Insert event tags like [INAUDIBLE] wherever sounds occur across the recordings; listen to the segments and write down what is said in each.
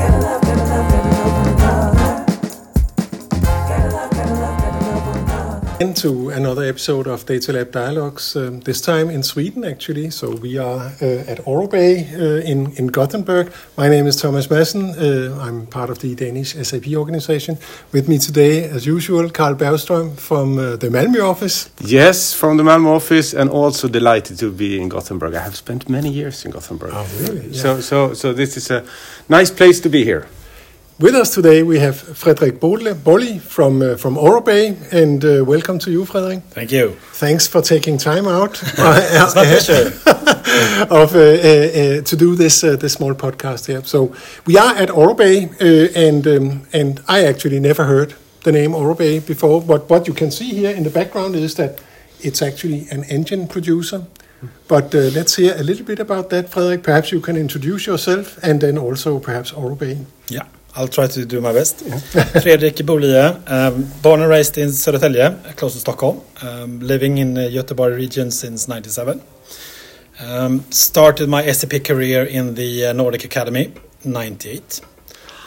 Gotta love, into another episode of Data Lab Dialogues, um, this time in Sweden actually. So we are uh, at Aurobay uh, in, in Gothenburg. My name is Thomas Madsen. Uh, I'm part of the Danish SAP organization. With me today, as usual, Karl Bergström from uh, the Malmö office. Yes, from the Malmö office, and also delighted to be in Gothenburg. I have spent many years in Gothenburg. Oh, really? Yeah. So, so, so this is a nice place to be here. With us today, we have Fredrik Borlie from, uh, from Aurobay. And uh, welcome to you, Fredrik. Thank you. Thanks for taking time out [LAUGHS] It's my pleasure. [LAUGHS] of uh, uh, uh, to do this uh, this small podcast here. So we are at Aurobay, uh, and um, and I actually never heard the name Aurobay before. But what you can see here in the background is that it's actually an engine producer. But uh, let's hear a little bit about that, Fredrik. Perhaps you can introduce yourself, and then also perhaps Aurobay. Yeah, I'll try to do my best. Fredrik Borlie, um, born and raised in Södertälje, close to Stockholm. Um, living in the Göteborg region since 97. Um, started my SAP career in the uh, Nordic Academy, 98.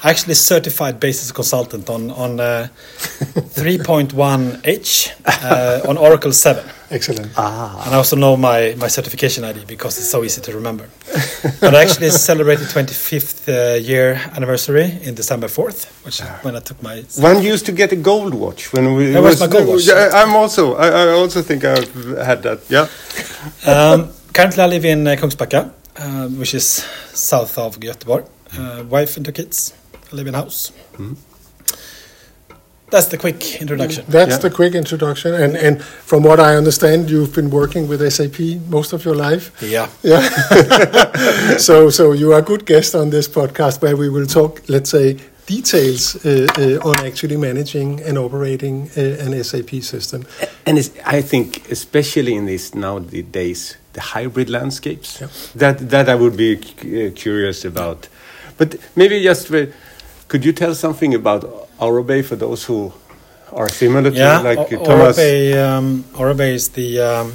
Actually certified basis consultant on, on uh, [LAUGHS] 3.1H uh, on Oracle 7. Excellent. Ah. And I also know my, my certification ID because it's so easy to remember. but I actually [LAUGHS] celebrated 25th uh, year anniversary in December 4th, which is when I took my. One used to get a gold watch when we. That was my gold watch. Yeah, I'm also. I, I also think I've had that. Yeah. Um, currently, I live in uh, Kungsbacka, uh, which is south of Göteborg. Uh, wife and two kids. I live in a house. That's the quick introduction. That's Yeah. the quick introduction. And and from what I understand, you've been working with SAP most of your life. Yeah. Yeah. [LAUGHS] so so you are a good guest on this podcast where we will talk, let's say, details uh, uh, on actually managing and operating uh, an SAP system. And it's, I think, especially in these nowadays, the hybrid landscapes, Yeah. that that I would be uh, curious about. But maybe just uh, could you tell something about Aurobay for those who are similar to Yeah, like O- Thomas? Aurobay, um, Aurobay is the um,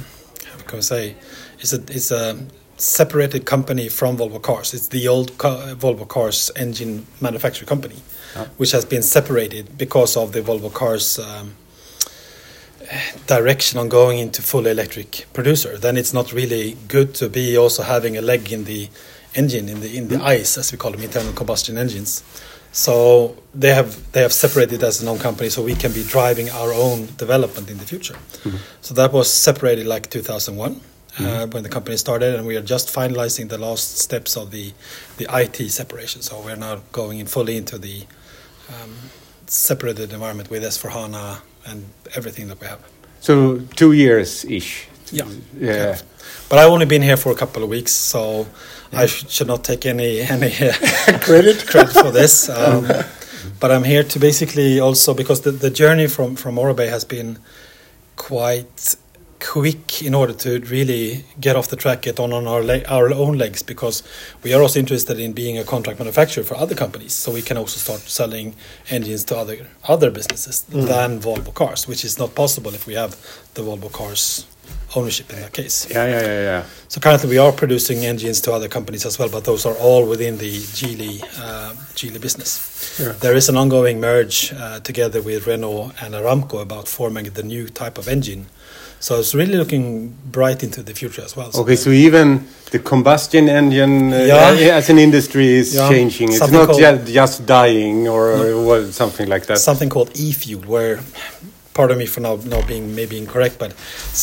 how can I say? It's a it's a separated company from Volvo Cars. It's the old ca- Volvo Cars engine manufacturer company, which has been separated because of the Volvo Cars. Um, direction on going into fully electric producer then it's not really good to be also having a leg in the engine in the in the ice as we call them internal combustion engines so they have they have separated as an own company so we can be driving our own development in the future so that was separated like 2001 uh, when the company started and we are just finalizing the last steps of the the IT separation so we're now going in fully into the um, separated environment with S4HANA and everything that we have. So two years ish. Yeah. Yeah. But I've only been here for a couple of weeks, so I sh- should not take any [LAUGHS] any [LAUGHS] Credit. credit for this. [LAUGHS] Um, but I'm here to basically also because the, the journey from from Aurobay has been quite quick in order to really get off the track, get on on our le- our own legs, because we are also interested in being a contract manufacturer for other companies, so we can also start selling engines to other other businesses than Volvo Cars, which is not possible if we have the Volvo Cars ownership in that case. Yeah, yeah, yeah, yeah. So currently we are producing engines to other companies as well, but those are all within the Geely uh, Geely business. Yeah. There is an ongoing merge uh, together with Renault and Aramco about forming the new type of engine. So it's really looking bright into the future as well. Okay, so even the combustion engine uh, Yeah. as an industry is Yeah. changing. It's Something not called- ju- just dying or, or something like that. something called e-fuel, where pardon me for now, now being maybe incorrect, but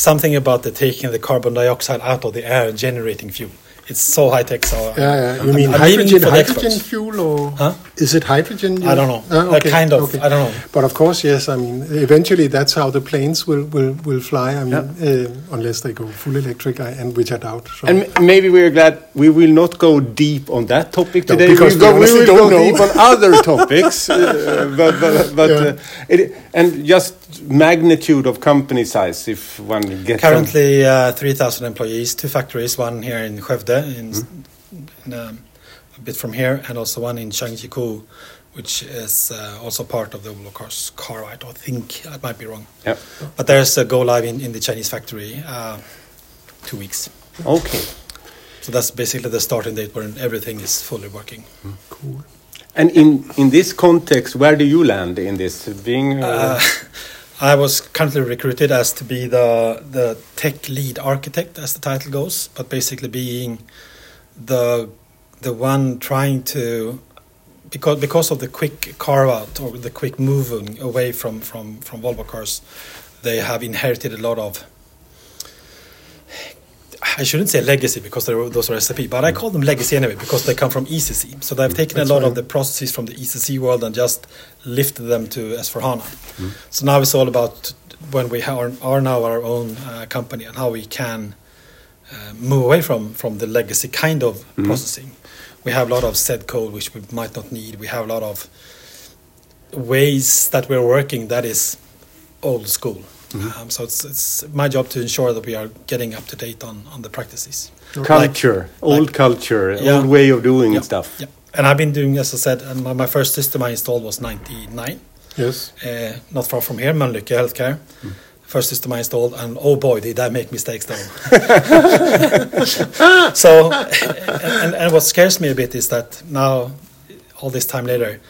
something about the taking the carbon dioxide out of the air and generating fuel. It's so high tech. So Yeah, yeah. You I'm- mean I'm hydrogen, it for the hydrogen fuel, or Huh? is it hydrogen? I don't know. Ah, Uh, kind of. I don't know. But of course, yes. I mean, eventually, that's how the planes will will, will fly. I mean, uh, unless they go full electric, I, and which I doubt. So. And maybe we're glad we will not go deep on that topic No, today. because We'll go, we will don't go know. deep on other [LAUGHS] topics, uh, but but, but Yeah. uh, it, and just magnitude of company size if one gets Currently, uh, 3,000 employees, two factories, one here in Skövde, in, in, um, a bit from here, and also one in Zhangjiakou, which is uh, also part of the Volvo Cars car, I don't think, I might be wrong. Yeah. But there's a go live in, in the Chinese factory, uh, two weeks. Okay. So that's basically the starting date when everything is fully working. cool. And in, in this context, where do you land in this? Being uh, [LAUGHS] I was currently recruited as to be the the tech lead architect, as the title goes, but basically being the the one trying to because because of the quick carve out or the quick moving away from from from Volvo cars, they have inherited a lot of. I shouldn't say legacy because those are SAP, but I call them legacy anyway because they come from ECC. So they've taken That's a lot right. of the processes from the ECC world and just lifted them to S4 HANA. So now it's all about when we are, are now our own uh, company and how we can uh, move away from, from the legacy kind of processing. We have a lot of Z code which we might not need. We have a lot of ways that we're working that is old school. Um, so it's, it's my job to ensure that we are getting up to date on, on the practices. culture, old like- culture, Yeah. old way of doing Yeah, stuff. Yeah. And I've been doing, as I said, and my, my first system I installed was 99, Yes. uh, not far from here, Mölnlycke Healthcare. First system I installed, and oh boy, did I make mistakes though. [LAUGHS] so, [LAUGHS] and, and what scares me a bit is that now, all this time later,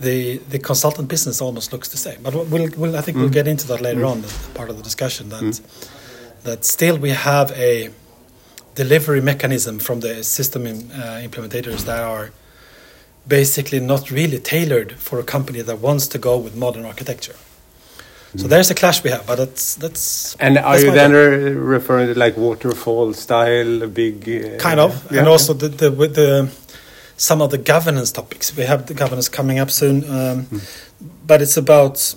the the consultant business almost looks the same. But we'll, we'll I think we'll get into that later on, as part of the discussion. That that still we have a delivery mechanism from the system in, uh, implementators that are basically not really tailored for a company that wants to go with modern architecture. So there's a clash we have, but that's that's And are that's you then re- referring to like waterfall style, big? Uh, kind of, yeah. and also the, the with the some of the governance topics. We have the governance coming up soon, um, but it's about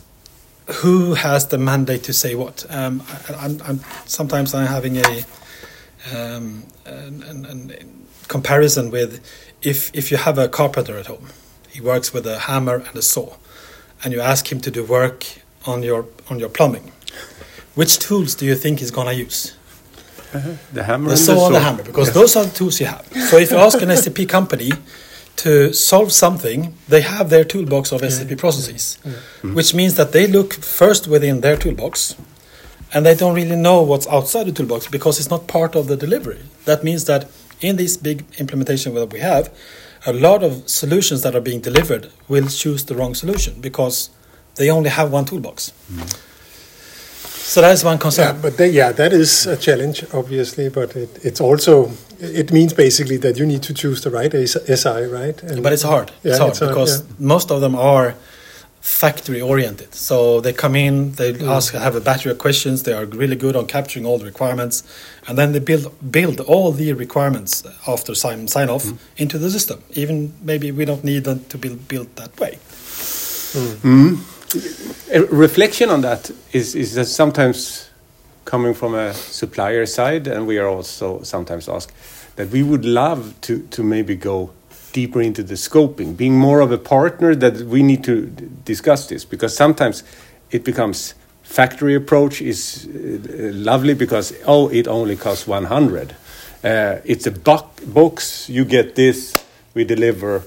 who has the mandate to say what. Um, I, I'm, I'm sometimes I'm having a um, an, an, an comparison with if if you have a carpenter at home, he works with a hammer and a saw, and you ask him to do work on your on your plumbing. Which tools do you think he's gonna use? Uh-huh. the hammer the saw the and the saw. hammer because those are the tools you have. So if you ask an [LAUGHS] SAP company to solve something, they have their toolbox of SAP mm-hmm. processes, mm-hmm. Mm-hmm. which means that they look first within their toolbox, and they don't really know what's outside the toolbox because it's not part of the delivery. That means that in this big implementation that we have, a lot of solutions that are being delivered will choose the wrong solution because they only have one toolbox. So that is one concern. Yeah, but they, yeah, that is a challenge, obviously. But it, it's also it means basically that you need to choose the right SI, right? And But it's hard. Yeah, it's hard it's hard, because yeah. most of them are factory oriented. So they come in, they Mm. ask, have a battery of questions. They are really good on capturing all the requirements, and then they build build all the requirements after sign sign off Mm. into the system. Even maybe we don't need them to build built that way. A reflection on that is, is that sometimes coming from a supplier side, and we are also sometimes asked that we would love to, to maybe go deeper into the scoping, being more of a partner that we need to discuss this because sometimes it becomes factory approach is uh, lovely because oh it only costs 100 uh, it's a buck box you get this we deliver.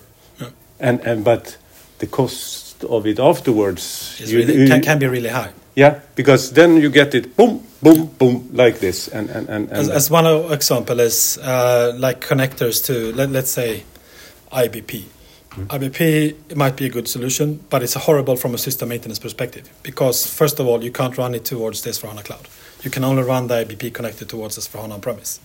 And and but the cost of it afterwards you- really, can, can be really high. yeah because then you get it boom boom boom like this and and and, and As, as one example is uh, like connectors to let, let's say IBP. IBP might be a good solution, but it's horrible from a system maintenance perspective because first of all, you can't run it towards the S4HANA cloud. You can only run the IBP connected towards S4HANA on premise.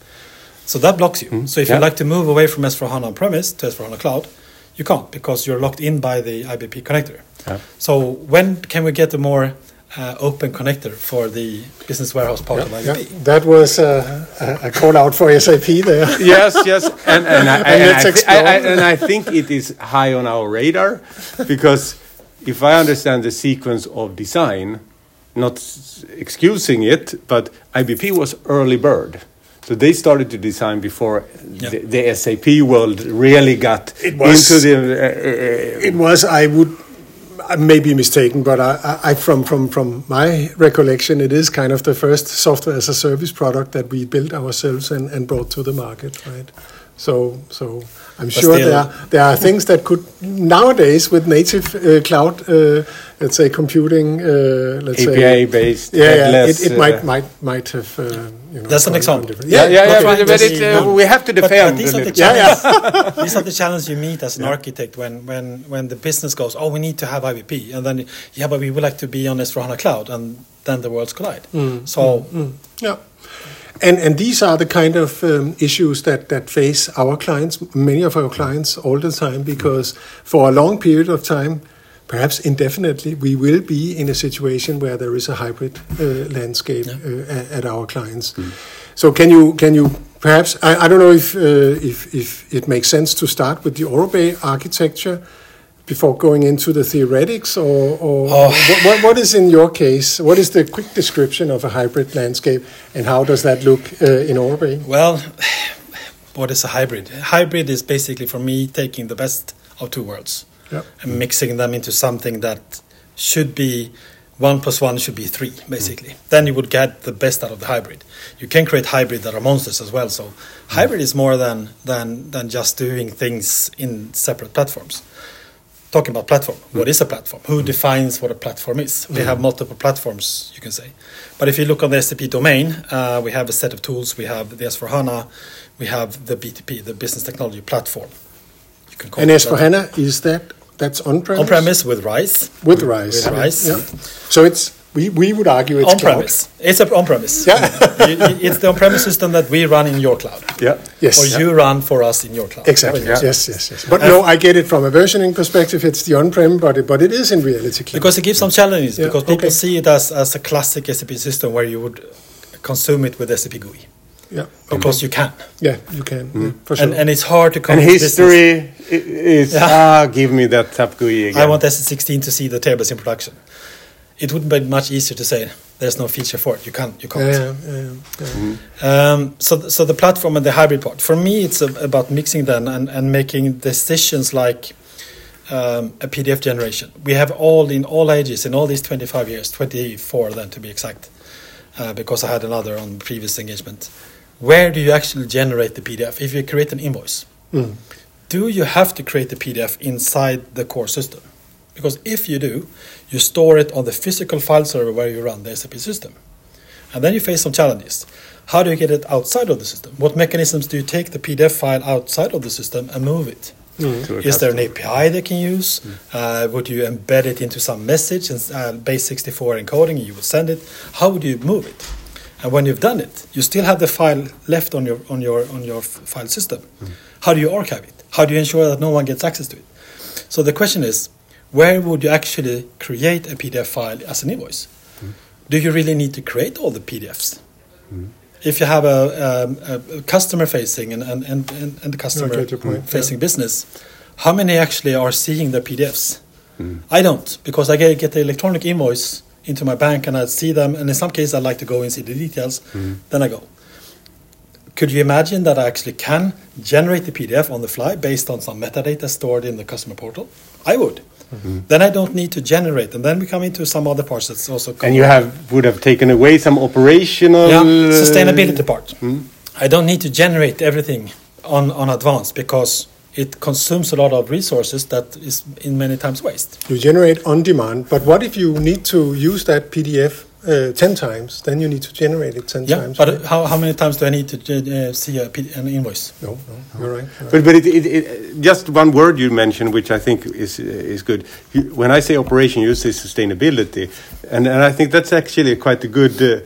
So that blocks you. So if Yeah. you like to move away from S4HANA on premise to S4HANA cloud, you can't because you're locked in by the IBP connector. Yeah. So when can we get a more uh, open connector for the business warehouse part of Yeah, that was uh, a, a call out for SAP there. [LAUGHS] yes, yes, and and I, and, let's I, thi- I, I, and I think it is high on our radar because if I understand the sequence of design, not excusing it, but IBP was early bird. So they started to design before the, the SAP world really got It was- into the. Uh, uh, It was, I would, I may be mistaken, but I, I, from, from, from my recollection, it is kind of the first software as a service product that we built ourselves and, and brought to the market, right? So, so I'm But sure there are, there are things that could nowadays with native uh, cloud, uh, let's say computing, uh, let's say API based. Yeah, yeah. headless, It, it uh, might might might have. Uh, you know, That's an example. gone different- Yeah, yeah, yeah. But But, but it, uh, we have to But- defend. But, these, are the little. Yeah, challenges, these are the challenges you meet as an architect when, when, when the business goes, oh, we need to have IBP. And then, yeah, but we would like to be on S4HANA Cloud. And then the worlds collide. Mm, so, Yeah. And and these are the kind of um, issues that, that face our clients, many of our clients, all the time, because for a long period of time, perhaps indefinitely, we will be in a situation where there is a hybrid uh, landscape uh, at, at our clients. So can you can you perhaps I, I don't know if uh, if if it makes sense to start with the Aurobay architecture before going into the theoretics, or, or Oh. what, what, what is in your case? What is the quick description of a hybrid landscape, and how does that look uh, in Aurobay? well, [SIGHS] what is a hybrid? Hybrid is basically, for me, taking the best of two worlds Yeah. and mixing them into something that should be one plus one should be three, hmm. basically. Then you would get the best out of the hybrid. You can create hybrid that are monsters as well. So hmm. hybrid is more than than than just doing things in separate platforms. Talking about platform, hmm. what is a platform? Who defines what a platform is? We have multiple platforms, you can say. But if you look on the SAP domain, uh, we have a set of tools. We have the S4HANA, we have the BTP, the Business Technology Platform. You can call And it as for that. HANA, is that that's on-premise? on-premise with RISE. with Rise. With RISE. Yeah. So it's we, we would argue it's on-premise. It's on-premise. Yeah. You- you- it's the on-premise system that we run in your cloud, Yeah. Yes. or you run for us in your cloud. Exactly. Yeah. Yes, yes, yes. But uh, no, I get it from a versioning perspective. It's the on-prem, but it, but it is in reality cloud. Because it gives some challenges. Yeah, because people okay. see it as, as a classic SAP system where you would consume it with SAP GUI yeah, okay. because you can, yeah, you can yeah, for sure. and, and it's hard to come. And history i- is Yeah. ah, give me that SAP GUI again. I want SE16 to see the tables in production. It wouldn't be much easier to say there's no feature for it. You can't. You can't. yeah, yeah, yeah. Um, so, th- so the platform and the hybrid part. For me, it's a, about mixing them and, and making decisions like um, a PDF generation. We have all in all ages, in all these 25 years, 24 then to be exact, uh, because I had another on previous engagement. Where do you actually generate the PDF? If you create an invoice, Mm. do you have to create the PDF inside the core system? Because if you do, you store it on the physical file server where you run the SAP system. And then you face some challenges. How do you get it outside of the system? What mechanisms do you take the PDF file outside of the system and move it? To a Is there an. API they can use? Uh, would you embed it into some message and uh, base 64 encoding? You would send it. How would you move it? And when you've done it, you still have the file left on your on your on your file system. How do you archive it? How do you ensure that no one gets access to it? So the question is, where would you actually create a PDF file as an invoice? Do you really need to create all the PDFs? If you have a, um, a, a customer facing and, and, and, and the customer get your point, facing business, how many actually are seeing the PDFs? I don't because I get, get the electronic invoice into my bank and I see them, and in some cases I like to go and see the details. Mm-hmm. Then I go. Could you imagine that I actually can generate the PDF on the fly based on some metadata stored in the customer portal? I would. Mm-hmm. Then I don't need to generate, and then we come into some other parts that's also. And you have would have taken away some operational yeah, uh, sustainability part. Hmm? I don't need to generate everything on on advance because it consumes a lot of resources that is in many times waste. You generate on demand, but what if you need to use that PDF uh, 10 times? Then you need to generate it 10 Yeah, times. but right? how, how many times do I need to uh, see a, P- an invoice? no, no, you're right. you're right. But but it, it, it, just one word you mentioned, which I think is is good. You, when I say operation, you say sustainability, and and I think that's actually quite a good uh,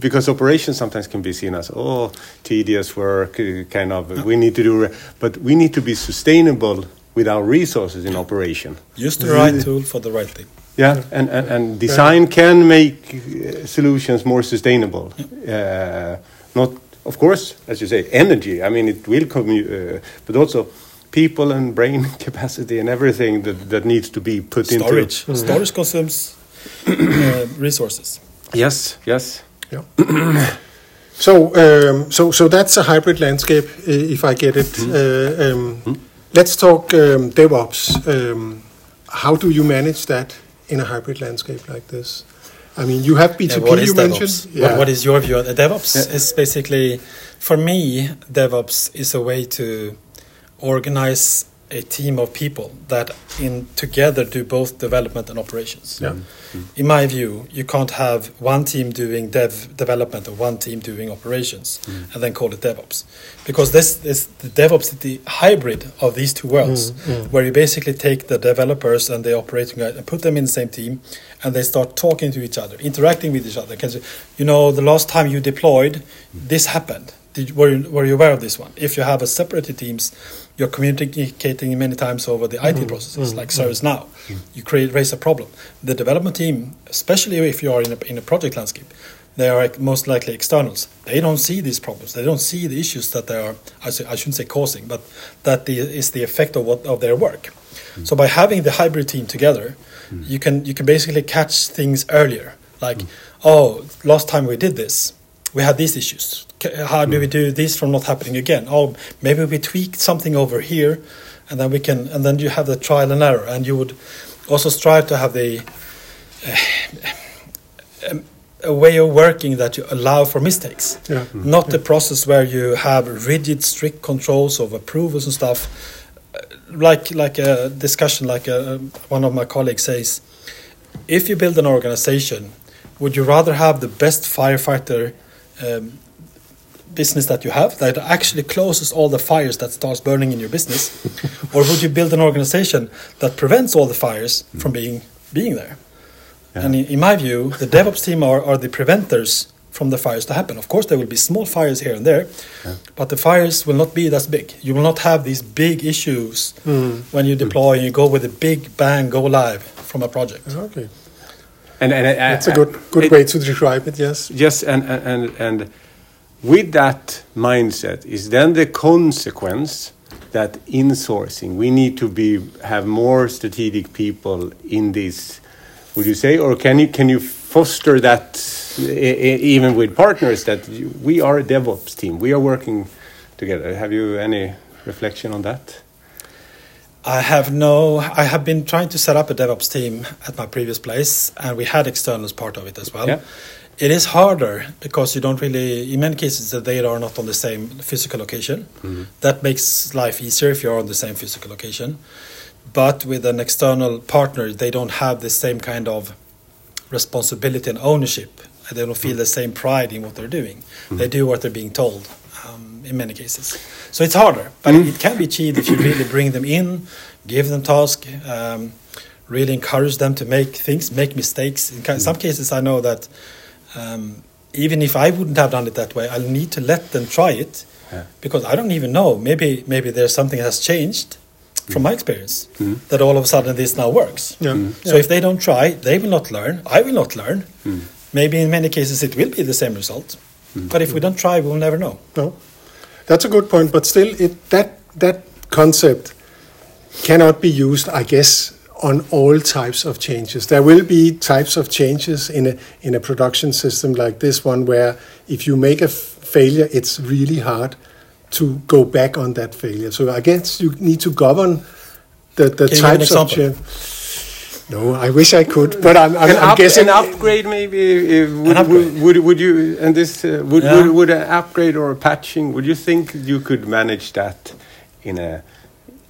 because operations sometimes can be seen as oh tedious work, uh, kind of we need to do, but we need to be sustainable with our resources in operation. Use the right tool for the right thing. Yeah, and, and, and design can make uh, solutions more sustainable. Uh, not, of course, as you say, energy. I mean, it will come, uh, but also people and brain [LAUGHS] capacity and everything that, that needs to be put Storage. into. Storage Storage consumes uh, resources. Yes, yes. Yeah. [COUGHS] so, um, so, so that's a hybrid landscape, if I get it. Uh, um, Let's talk um, DevOps. Um, how do you manage that in a hybrid landscape like this? I mean, you have BTP. Yeah, what is you DevOps? mentioned. What, what is your view? on DevOps is basically, for me, DevOps is a way to organize a team of people that in together do both development and operations. Yeah. In my view, you can't have one team doing dev development and one team doing operations mm. and then call it DevOps. Because this is the DevOps is the hybrid of these two worlds, mm, mm. where you basically take the developers and the operating guys and put them in the same team and they start talking to each other, interacting with each other. Can say, you know, the last time you deployed, this happened. Did, were, you, were you aware of this one? If you have a separated teams, you're communicating many times over the IT mm-hmm. processes, like ServiceNow. Mm-hmm. Mm-hmm. You create raise a problem. The development team, especially if you are in a, in a project landscape, they are most likely externals. They don't see these problems. They don't see the issues that they are. I, say, I shouldn't say causing, but that the, is the effect of what of their work. So by having the hybrid team together, you can you can basically catch things earlier. Like, oh, last time we did this, we had these issues. How do we do this from not happening again? Oh, maybe we tweaked something over here, and then we can, and then you have the trial and error, and you would also strive to have the uh, [SIGHS] um, a way of working that you allow for mistakes, Yeah. not the process where you have rigid, strict controls of approvals and stuff. Uh, Like like a discussion, like uh one of my colleagues says, if you build an organization, would you rather have the best firefighter um, business that you have that actually closes all the fires that starts burning in your business, [LAUGHS] or would you build an organization that prevents all the fires from being being there? And in, in my view, the DevOps team are, are the preventers from the fires to happen. Of course, there will be small fires here and there, but the fires will not be that big. You will not have these big issues when you deploy and you go with a big bang, go live from a project. Okay. And, and That's a good good it- way to describe it. Yes. Yes, and, and, and, and with that mindset is then the consequence that insourcing, we need to be have more strategic people in this. Would you say, or can you can you foster that even with partners that you, we are a DevOps team, we are working together? Have you any reflection on that? I have no. I have been trying to set up a DevOps team at my previous place, and we had externals part of it as well. Yeah. It is harder because you don't really. In many cases, the data are not on the same physical location. Mm-hmm. That makes life easier if you're on the same physical location. But with an external partner, they don't have the same kind of responsibility and ownership. They don't feel mm. the same pride in what they're doing. They mm. do what they're being told um, in many cases. So it's harder, but mm. it can be achieved if you really bring them in, give them tasks, um, really encourage them to make things, make mistakes. In ca- some mm. cases, I know that um, even if I wouldn't have done it that way, I'll need to let them try it Yeah. because I don't even know. Maybe maybe there's something that has changed from mm. my experience that all of a sudden this now works. Yeah. So if they don't try, they will not learn. I will not learn. Maybe in many cases it will be the same result. But if we don't try, we will never know. No, that's a good point. But still, it that that concept cannot be used, I guess, on all types of changes. There will be types of changes in a in a production system like this one, where if you make a f- failure, it's really hard to go back on that failure. So I guess you need to govern the, the Can you give an types of change. No, I wish I could, but I'm, I'm, an, I'm up, guessing. an upgrade maybe uh, would, upgrade. Would, would would you and this uh, would, Yeah. would would an upgrade or a patching would you think you could manage that in a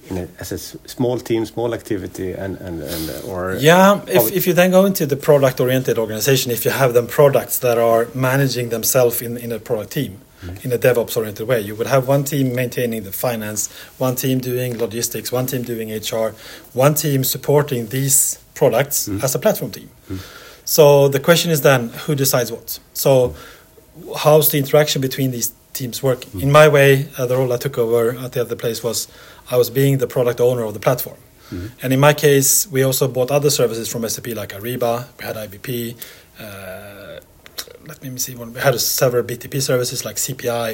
in a as a s- small team small activity and and, and uh, or Yeah, if, if you then go into the product oriented organization, if you have them products that are managing themselves in, in a product team, in a DevOps oriented way, you would have one team maintaining the finance, one team doing logistics, one team doing HR, one team supporting these products as a platform team. So the question is then who decides what? So how's the interaction between these teams working? In my way, uh, the role I took over at the other place was I was being the product owner of the platform. And in my case, we also bought other services from SAP like Ariba, we had IBP, uh, let me see one. We had several BTP services like CPI,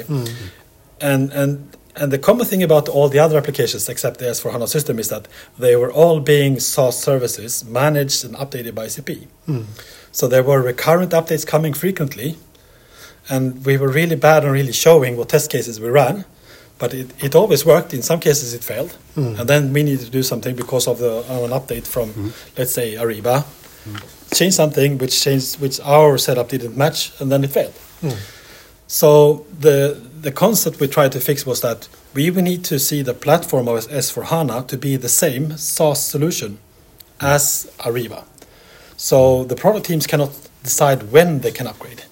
and and and the common thing about all the other applications except the S4 HANA system is that they were all being SaaS services managed and updated by SAP. Hmm. So there were recurrent updates coming frequently, and we were really bad on really showing what test cases we ran. But it, it always worked. In some cases, it failed, hmm. and then we needed to do something because of the of an update from, hmm. let's say, Ariba, change something which changed which our setup didn't match, and then it failed. So the the concept we tried to fix was that we need to see the platform of S4HANA to be the same SaaS solution as Ariba. So the product teams cannot decide when they can upgrade.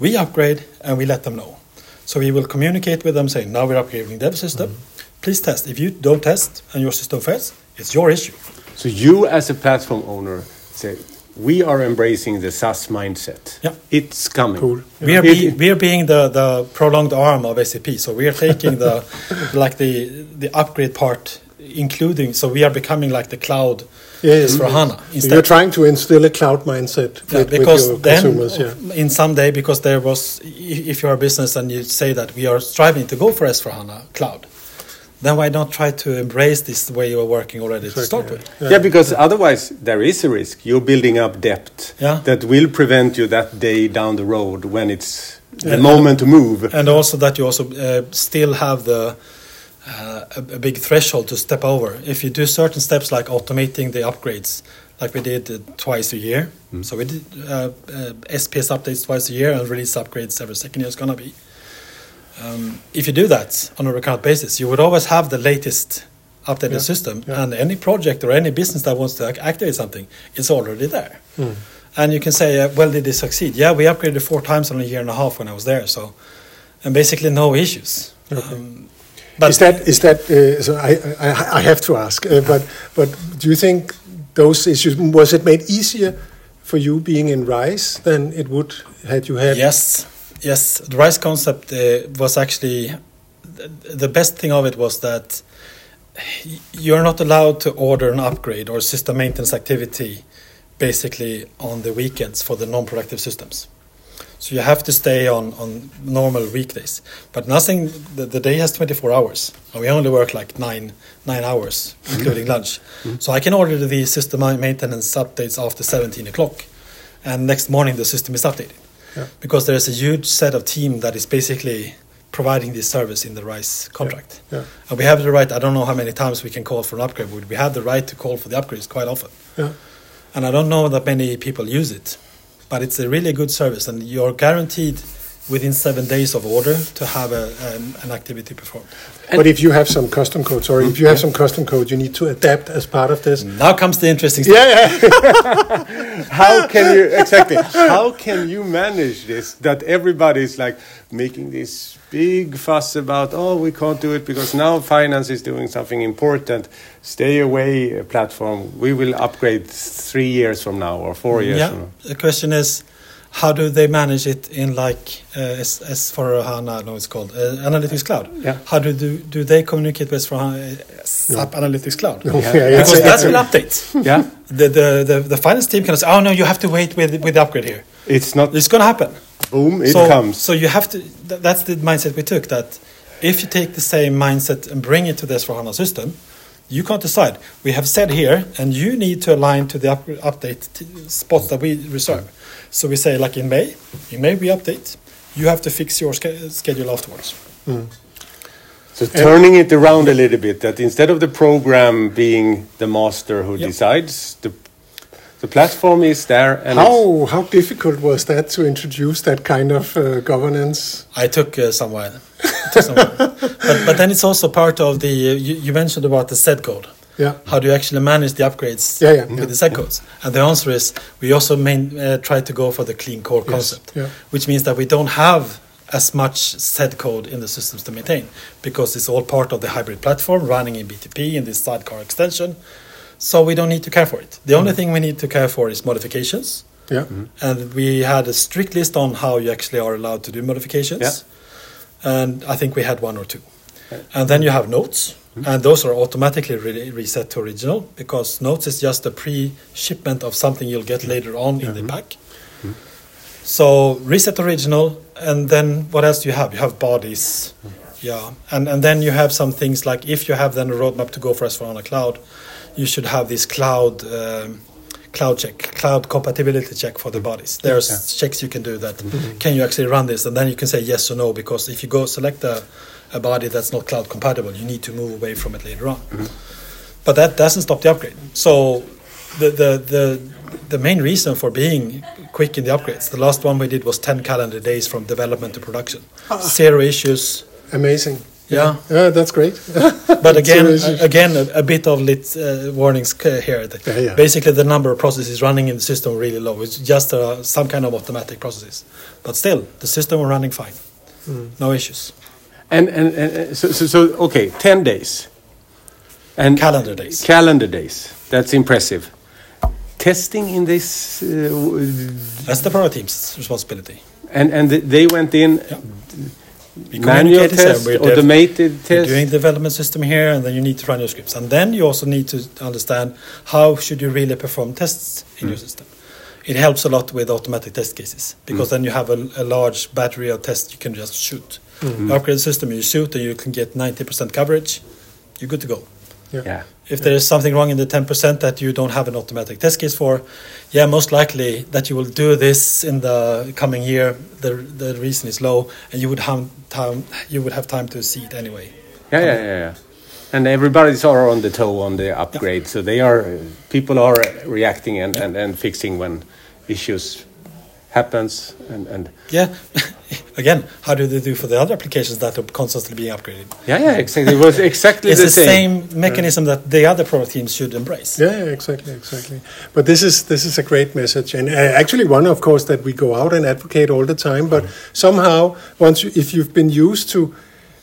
We upgrade and we let them know. So we will communicate with them saying, now we're upgrading dev system. Mm-hmm. Please test. If you don't test and your system fails, it's your issue. So you, as a platform owner, say we are embracing the SaaS mindset. Yeah. It's coming. Cool. We are, be, we are being the, the prolonged arm of SAP. So we are taking the [LAUGHS] like the the upgrade part, including. So we are becoming like the cloud yes. S4HANA So instead. you're trying to instill a cloud mindset Yeah, with, with because your then, consumers. Yeah. in some day, because there was, if you're a business and you say that we are striving to go for S4 HANA cloud, then why not try to embrace this way you are working already to start with? Yeah. because otherwise there is a risk. You're building up debt Yeah. that will prevent you that day down the road when it's the And- moment to move. and also that you also uh, still have the uh, a, a big threshold to step over. If you do certain steps like automating the upgrades, like we did uh, twice a year, so we did uh, uh, SPS updates twice a year and release upgrades every second year is gonna be. Um, if you do that on a recurrent basis, you would always have the latest updated Yeah, system, yeah. and any project or any business that wants to ac- activate something, it's already there. Hmm. And you can say, uh, well, did it succeed? Yeah, we upgraded four times in a year and a half when I was there, so and basically no issues. Um, but is that is that? Uh, so I, I I have to ask, uh, but but do you think those issues was it made easier for you being in Rise than it would had you had? yes, yes, the RISE concept uh, was actually the, the best thing of it was that you're not allowed to order an upgrade or system maintenance activity basically on the weekends for the non-productive systems. So you have to stay on, on normal weekdays. But nothing, the, the day has 24 hours. And we only work like nine, nine hours, including lunch. So I can order the system maintenance updates after 17 o'clock. And next morning the system is updated. Yeah. Because there's a huge set of team that is basically providing this service in the RISE contract. Yeah. And we have the right, I don't know how many times we can call for an upgrade, but we have the right to call for the upgrades quite often. Yeah. And I don't know that many people use it, but it's a really good service, and you're guaranteed within seven days of order to have a, um, an activity performed. But if you have some custom code, sorry, if you have some custom code, you need to adapt as part of this. Now comes the interesting stuff. Yeah, yeah. [LAUGHS] how can you exactly how can you manage this that everybody's like making this big fuss about oh we can't do it because now finance is doing something important stay away uh, platform we will upgrade three years from now or four years Yeah. from now The question is, how do they manage it in like uh, as, S4HANA? No, it's called uh, Analytics Cloud. Yeah. How do do, do they communicate with for HANA, uh, SAP Analytics Cloud? Yeah, it's Because that's it's an update. yeah The, the, the, the finance team can say, oh no, you have to wait with, with the upgrade here. it's not It's going to happen. boom it so, comes So you have to. Th- that's the mindset we took. That if you take the same mindset and bring it to the S4HANA system, you can't decide. We have said here, and you need to align to the up- update t- spots that we reserve. So we say, like in May, in May we update. You have to fix your sch- schedule afterwards. Hmm. So turning it around a little bit, that instead of the program being the master who Yep. decides, the the platform is there, and it's, How how difficult was that to introduce that kind of uh, governance? I took uh, some while. Took some while. but, but then it's also part of the. Uh, you, you mentioned about the Z code. Yeah. How do you actually manage the upgrades Yeah, yeah, with yeah. the Z codes? And the answer is we also main, uh, try to go for the clean core Yes, concept, yeah. which means that we don't have as much Z code in the systems to maintain because it's all part of the hybrid platform running in BTP in this sidecar extension. So we don't need to care for it. The Mm. only mm-hmm. thing we need to care for is modifications. Yeah. Mm-hmm. And we had a strict list on how you actually are allowed to do modifications. Yeah. And I think we had one or two. And then you have notes, mm-hmm. and those are automatically re- reset to original because notes is just a pre shipment of something you'll get later on in the pack. So reset original, and then what else do you have? You have BAdIs. Yeah, and, and then you have some things like if you have then a roadmap to go for S4HANA Cloud, you should have this cloud um, cloud check, cloud compatibility check for the BAdIs. There's checks you can do that. Mm-hmm. Can you actually run this? And then you can say yes or no because if you go select a, a BAdI that's not cloud compatible, you need to move away from it later on. Mm-hmm. But that doesn't stop the upgrade. So the the the the main reason for being quick in the upgrades. The last one we did was 10 calendar days from development to production. Ah. Zero issues. Amazing. Yeah. Yeah, that's great. [LAUGHS] But again, Zero again, a, a bit of lit uh, warnings here. The- Yeah, yeah. Basically, the number of processes running in the system were really low. It's just uh, some kind of automatic processes, but still, the system were running fine. Hmm. No issues. And, and, and so, so, so, okay, 10 days. And Calendar days. Calendar days. That's impressive. Testing in this, uh, That's the product team's responsibility. and, and they went in We manual communicated, said test, we're dev- automated You're test. doing development system here, and then you need to run your scripts, and then you also need to understand how should you really perform tests in your mm. system. It helps a lot with automatic test cases because mm. then you have a, a large battery of tests you can just shoot. Mm-hmm. Upgrade the system, you shoot, and you can get ninety percent coverage. You're good to go. Yeah. If there is something wrong in the 10% that you don't have an automatic test case for, yeah, most likely that you will do this in the coming year. The, the reason is low, and you would have time. You would have time to see it anyway. Yeah, yeah, yeah, yeah. And everybody's are on the toe on the upgrade, so they are people are reacting and, and, and fixing when issues happens and, and Yeah. [LAUGHS] Again, how do they do for the other applications that are constantly being upgraded? yeah, yeah, exactly. It was [LAUGHS] exactly It's the, the same. same mechanism that the other product teams should embrace. Yeah, yeah, exactly, exactly. But this is this is a great message, and uh, actually one, of course, that we go out and advocate all the time. But somehow, once you, if you've been used to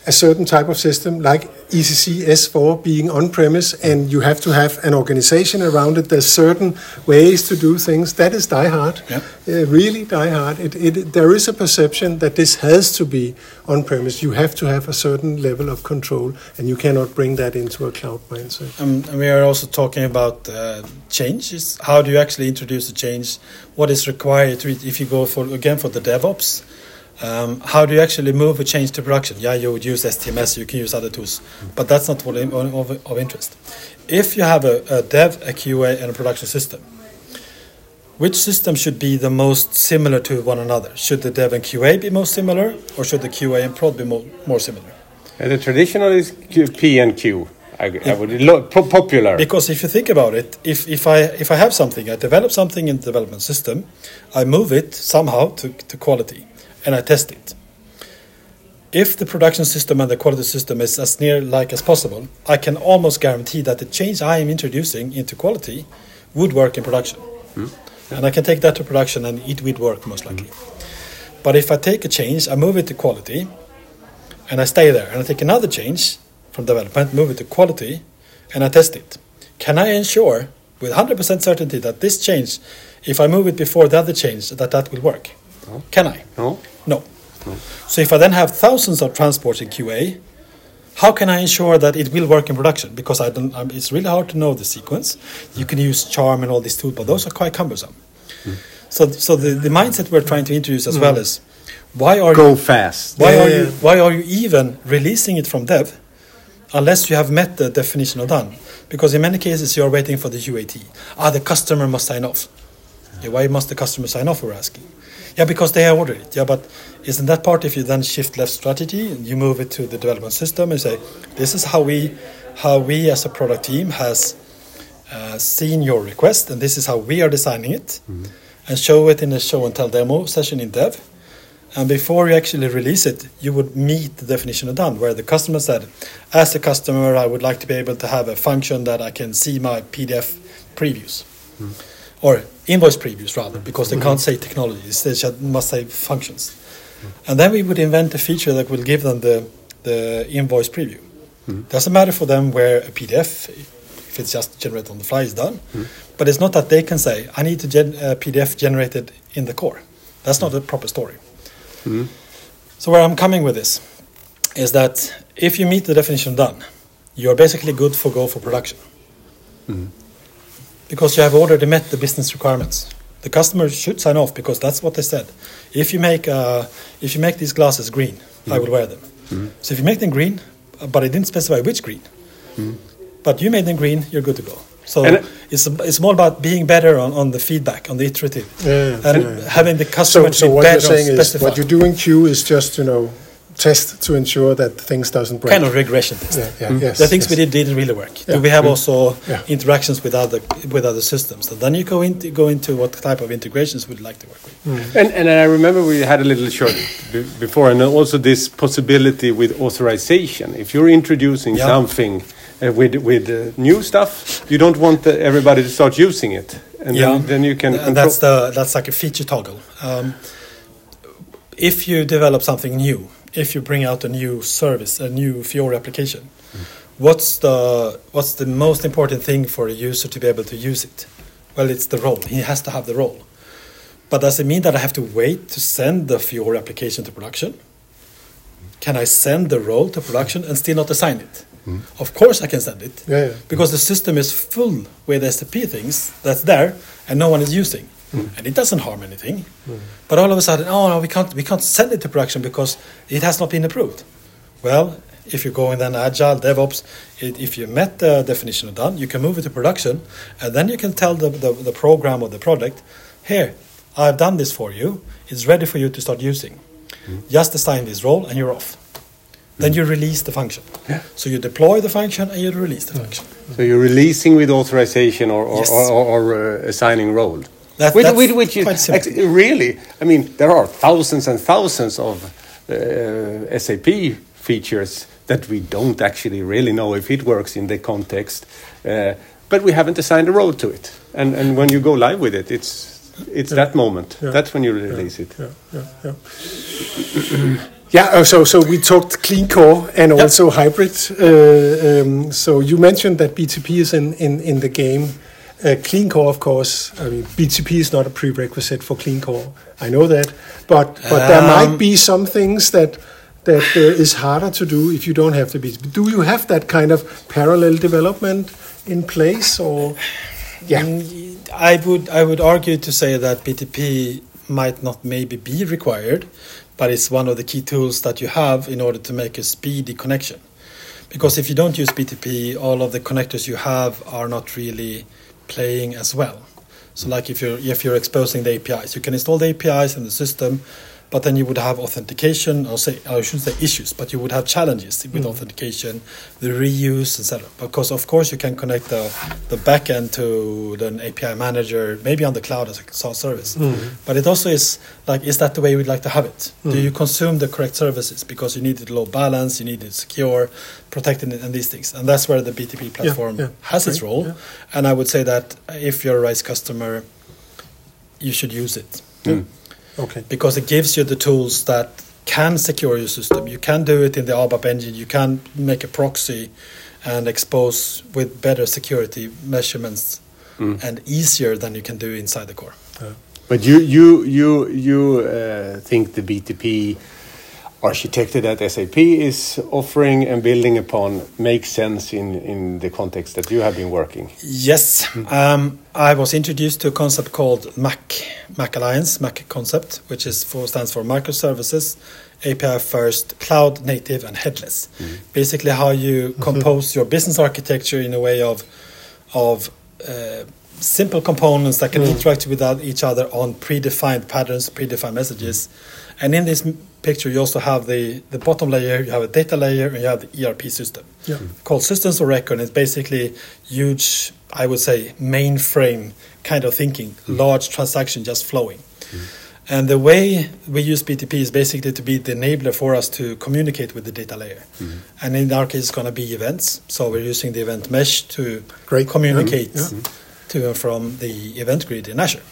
a certain type of system like E ECC S4 being on premise, and you have to have an organization around it. There's certain ways to do things. That is die hard. Yeah. Uh, really die hard. It, it, there is a perception that this has to be on premise. You have to have a certain level of control, and you cannot bring that into a cloud mindset. Um, and we are also talking about uh, changes. How do you actually introduce a change? What is required to, if you go for again for the DevOps? Um, how do you actually move a change to production? Yeah, you would use STMS, you can use other tools, but that's not what of, of interest. If you have a, a dev, a QA, and a production system, which system should be the most similar to one another? Should the dev and QA be most similar, or should the QA and prod be more, more similar? Uh, the traditional is Q, P and Q. I, I would lo, po- popular. Because if you think about it, if, if I if I have something, I develop something in the development system, I move it somehow to, to quality, and I test it. If the production system and the quality system is as near like as possible, I can almost guarantee that the change I am introducing into quality would work in production, hmm? and I can take that to production and it would work most hmm. likely. But if I take a change, I move it to quality, and I stay there, and I take another change from development, move it to quality, and I test it. Can I ensure with 100% certainty that this change, if I move it before the other change, that that will work? Can I? no? No. So if I then have thousands of transports in QA, how can I ensure that it will work in production? Because I don't, um, it's really hard to know the sequence. You can use ChaRM and all these tools, but those are quite cumbersome. So, so the, the mindset we're trying to introduce as well is why are you Go you fast. why Yeah, are you why are you even releasing it from dev unless you have met the definition of done? Because in many cases you are waiting for the UAT. Ah, the customer must sign off. Yeah, why must the customer sign off? We're asking. Yeah, because they ordered it. Yeah, but isn't that part if you then shift left strategy and you move it to the development system and say, this is how we, how we as a product team has uh, seen your request and this is how we are designing it, and show it in a show and tell demo session in dev. And before you actually release it, you would meet the definition of done, where the customer said, as a customer, I would like to be able to have a function that I can see my PDF previews. Or invoice previews, rather, because they can't say technologies, they just must say functions. And then we would invent a feature that will give them the, the invoice preview. Mm-hmm. Doesn't matter for them where a PDF, if it's just generated on the fly, is done. Mm-hmm. But it's not that they can say, I need to gen- uh, PDF generated in the core. That's not a proper story. Mm-hmm. So where I'm coming with this is that if you meet the definition done, you're basically good for go for production. Because you have already met the business requirements. The customer should sign off because that's what they said. If you make uh, if you make these glasses green, I will wear them. So if you make them green, uh, but I didn't specify which green, but you made them green, you're good to go. So And- it's it's more about being better on, on the feedback, on the iterative, Yeah, and yeah. having the customer so be what better you're saying is what you do in Q is just you know test to ensure that things doesn't break. kind of regression test. Yeah, yeah, yes, the things yes. we did didn't really work. Yeah. Do we have also Yeah. interactions with other with other systems? And then you go into go into what type of integrations we'd like to work with. And, and I remember we had a little short before, and also this possibility with authorization. If you're introducing Yeah. something uh, with with uh, new stuff, you don't want uh, everybody to start using it, and then, then you can. And that's the that's like a feature toggle. Um, if you develop something new, if you bring out a new service, a new Fiori application, what's the what's the most important thing for a user to be able to use it? Well, it's the role. He has to have the role. But does it mean that I have to wait to send the Fiori application to production? Can I send the role to production and still not assign it? Mm-hmm. Of course, I can send it Yeah, yeah. because the system is full with SAP things that's there and no one is using, and it doesn't harm anything. But all of a sudden, oh no, we can't we can't send it to production because it has not been approved. Well, if you're going then agile DevOps, it, if you met the definition of done, you can move it to production, and then you can tell the, the, the program or the project, here, I've done this for you. It's ready for you to start using. Just assign this role, and you're off. Then you release the function. Yeah. So you deploy the function and you release the function. So you're releasing with authorization or, or, Yes. or, or, or uh, assigning role. That- which, that's which, which is quite simple. act- really, I mean, there are thousands and thousands of uh, SAP features that we don't actually really know if it works in the context, uh, but we haven't assigned a role to it. And, and when you go live with it, it's it's that moment. Yeah. That's when you release it. Yeah, yeah, yeah. [CLEARS THROAT] Yeah, uh, so so we talked clean core and also hybrid. Uh, um, so you mentioned that BTP is in in, in the game. Uh, clean core, of course. I mean, BTP is not a prerequisite for clean core. I know that, but but there might Um, be some things that that uh, is harder to do if you don't have the BTP. Do you have that kind of parallel development in place, or yeah? Mm, I would I would argue to say that BTP might not maybe be required, but it's one of the key tools that you have in order to make a speedy connection. Because if you don't use BTP, all of the connectors you have are not really playing as well. So like if you're if you're exposing the APIs, you can install the APIs in the system, but then you would have authentication or say I shouldn't say issues, but you would have challenges with mm. authentication, the reuse, etc. Because of course you can connect the the backend to the API manager, maybe on the cloud as a SaaS service. Mm. But it also is like, is that the way we'd like to have it? Do mm. you consume the correct services because you need it low balance, you need it secure, protected, and these things? And that's where the BTP platform yeah, has its role. yeah. And I would say that if you're a RISE customer, you should use it Okay. because it gives you the tools that can secure your system. You can do it in the ABAP engine. You can make a proxy and expose with better security measurements and easier than you can do inside the core. But you you you you uh, think the BTP architecture that SAP is offering and building upon makes sense in in the context that you have been working. Yes, um, I was introduced to a concept called MACH, MACH Alliance, MACH concept, which is for stands for microservices, API first, cloud native, and headless. Basically, how you compose your business architecture in a way of of uh, simple components that can interact with each other on predefined patterns, predefined messages. And in this picture, you also have the, the bottom layer, you have a data layer, and you have the ERP system Yeah. Hmm. called Systems of Record. It's basically huge, I would say, mainframe kind of thinking, hmm. large transaction just flowing. Hmm. And the way we use BTP is basically to be the enabler for us to communicate with the data layer. And in our case, it's going to be events. So we're using the event mesh to Great. communicate Yeah. to and from the event grid in Azure.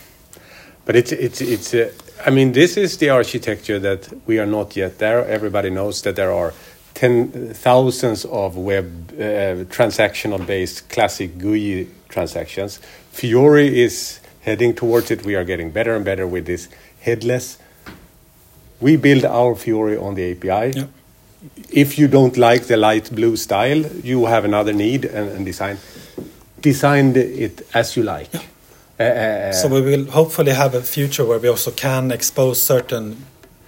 But it's it's it's. Uh, I mean, this is the architecture that we are not yet there. Everybody knows that there are ten thousands of web uh, transactional-based classic GUI transactions. Fiori is heading towards it. We are getting better and better with this headless. We build our Fiori on the API. Yeah. If you don't like the light blue style, you have another need and, and design. Design it as you like. Uh, So we will hopefully have a future where we also can expose certain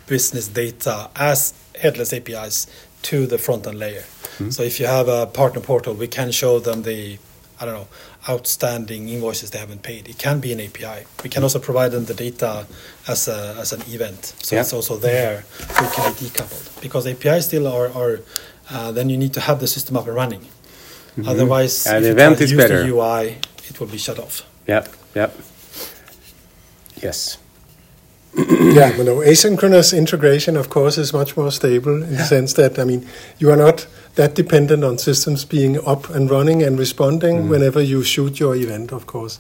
business data as headless APIs to the front end layer. Hmm. So if you have a partner portal, we can show them the I don't know, outstanding invoices they haven't paid. It can be an API. We can hmm. also provide them the data as a, as an event, so Yeah. it's also there. So it can be decoupled because APIs still are. are uh, then you need to have the system up and running. Mm-hmm. Otherwise, And if you event try to is use better. the UI, it will be shut off. Yep, yep. Yes. yeah, but no, asynchronous integration, of course, is much more stable in the sense that, I mean, you are not that dependent on systems being up and running and responding whenever you shoot your event, of course.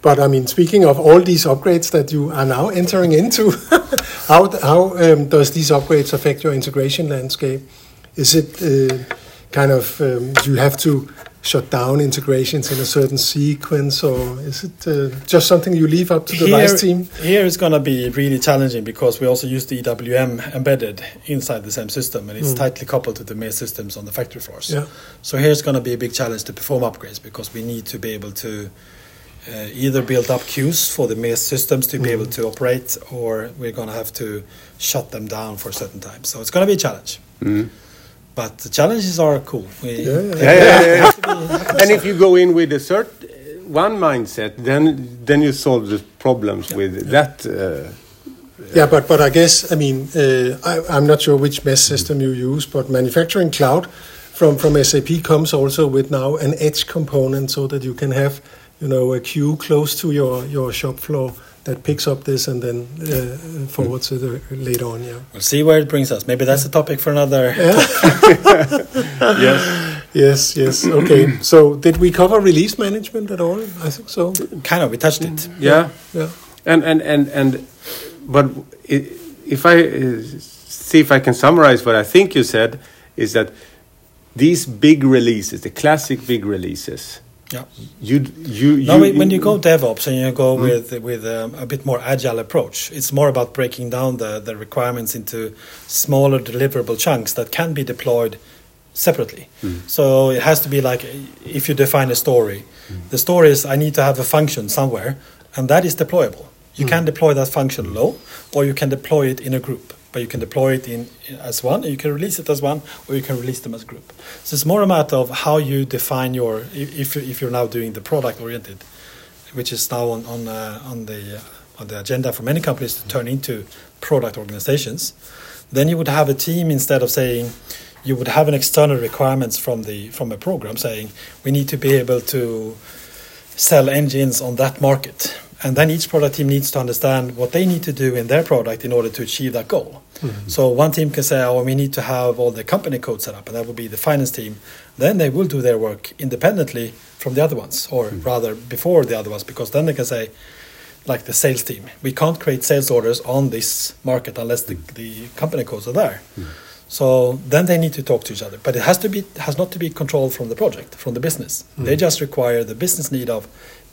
But I mean, speaking of all these upgrades that you are now entering into, [LAUGHS] how, how um, does these upgrades affect your integration landscape? Is it uh, kind of, um, do you have to shut down integrations in a certain sequence, or is it uh, just something you leave up to the RISE team? Here it's going to be really challenging because we also use the EWM embedded inside the same system and it's tightly coupled to the main systems on the factory floors. Yeah. So here it's going to be a big challenge to perform upgrades because we need to be able to uh, either build up queues for the main systems to be able to operate or we're going to have to shut them down for a certain time. So it's going to be a challenge. But the challenges are cool. We, Yeah, yeah, Yeah, yeah, yeah. [LAUGHS] and if you go in with a certain one mindset, then then you solve the problems with that. Uh, Yeah, but but I guess I mean uh, I, I'm not sure which MES system you use, but manufacturing cloud from from SAP comes also with now an edge component, so that you can have you know a queue close to your your shop floor that picks up this and then uh, forwards it uh, later on. Yeah. We'll see where it brings us. Maybe that's a topic for another. [LAUGHS] yes. Yes. Yes. Okay. so did we cover release management at all? I think so. Kind of, we touched it. Yeah. Yeah. And and and and, but if I uh, see if I can summarize what I think you said is that these big releases, the classic big releases, Yeah. you you you, when- when you go DevOps and you go Mm. with with um, a bit more agile approach, it's more about breaking down the, the requirements into smaller deliverable chunks that can be deployed separately. Mm. So it has to be like if you define a story, Mm. the story is I need to have a function somewhere, and that is deployable. You can deploy that function low, or you can deploy it in a group. But you can deploy it in as one, you can release it as one, or you can release them as group. So it's more a matter of how you define your if if, you- if you're now doing the product oriented, which is now on on uh, on the uh, on the agenda for many companies to turn into product organizations. Then you would have a team instead of saying you would have an external requirements from the from a program saying we need to be able to sell engines on that market. And then each product team needs to understand what they need to do in their product in order to achieve that goal. Mm-hmm. So one team can say, oh, we need to have all the company code set up, and that will be the finance team. Then they will do their work independently from the other ones, or mm-hmm. rather before the other ones, because then they can say, like the sales team, we can't create sales orders on this market unless the, mm. the company codes are there. Mm. So then they need to talk to each other, but it has to be has not to be controlled from the project, from the business. Mm. They just require the business need of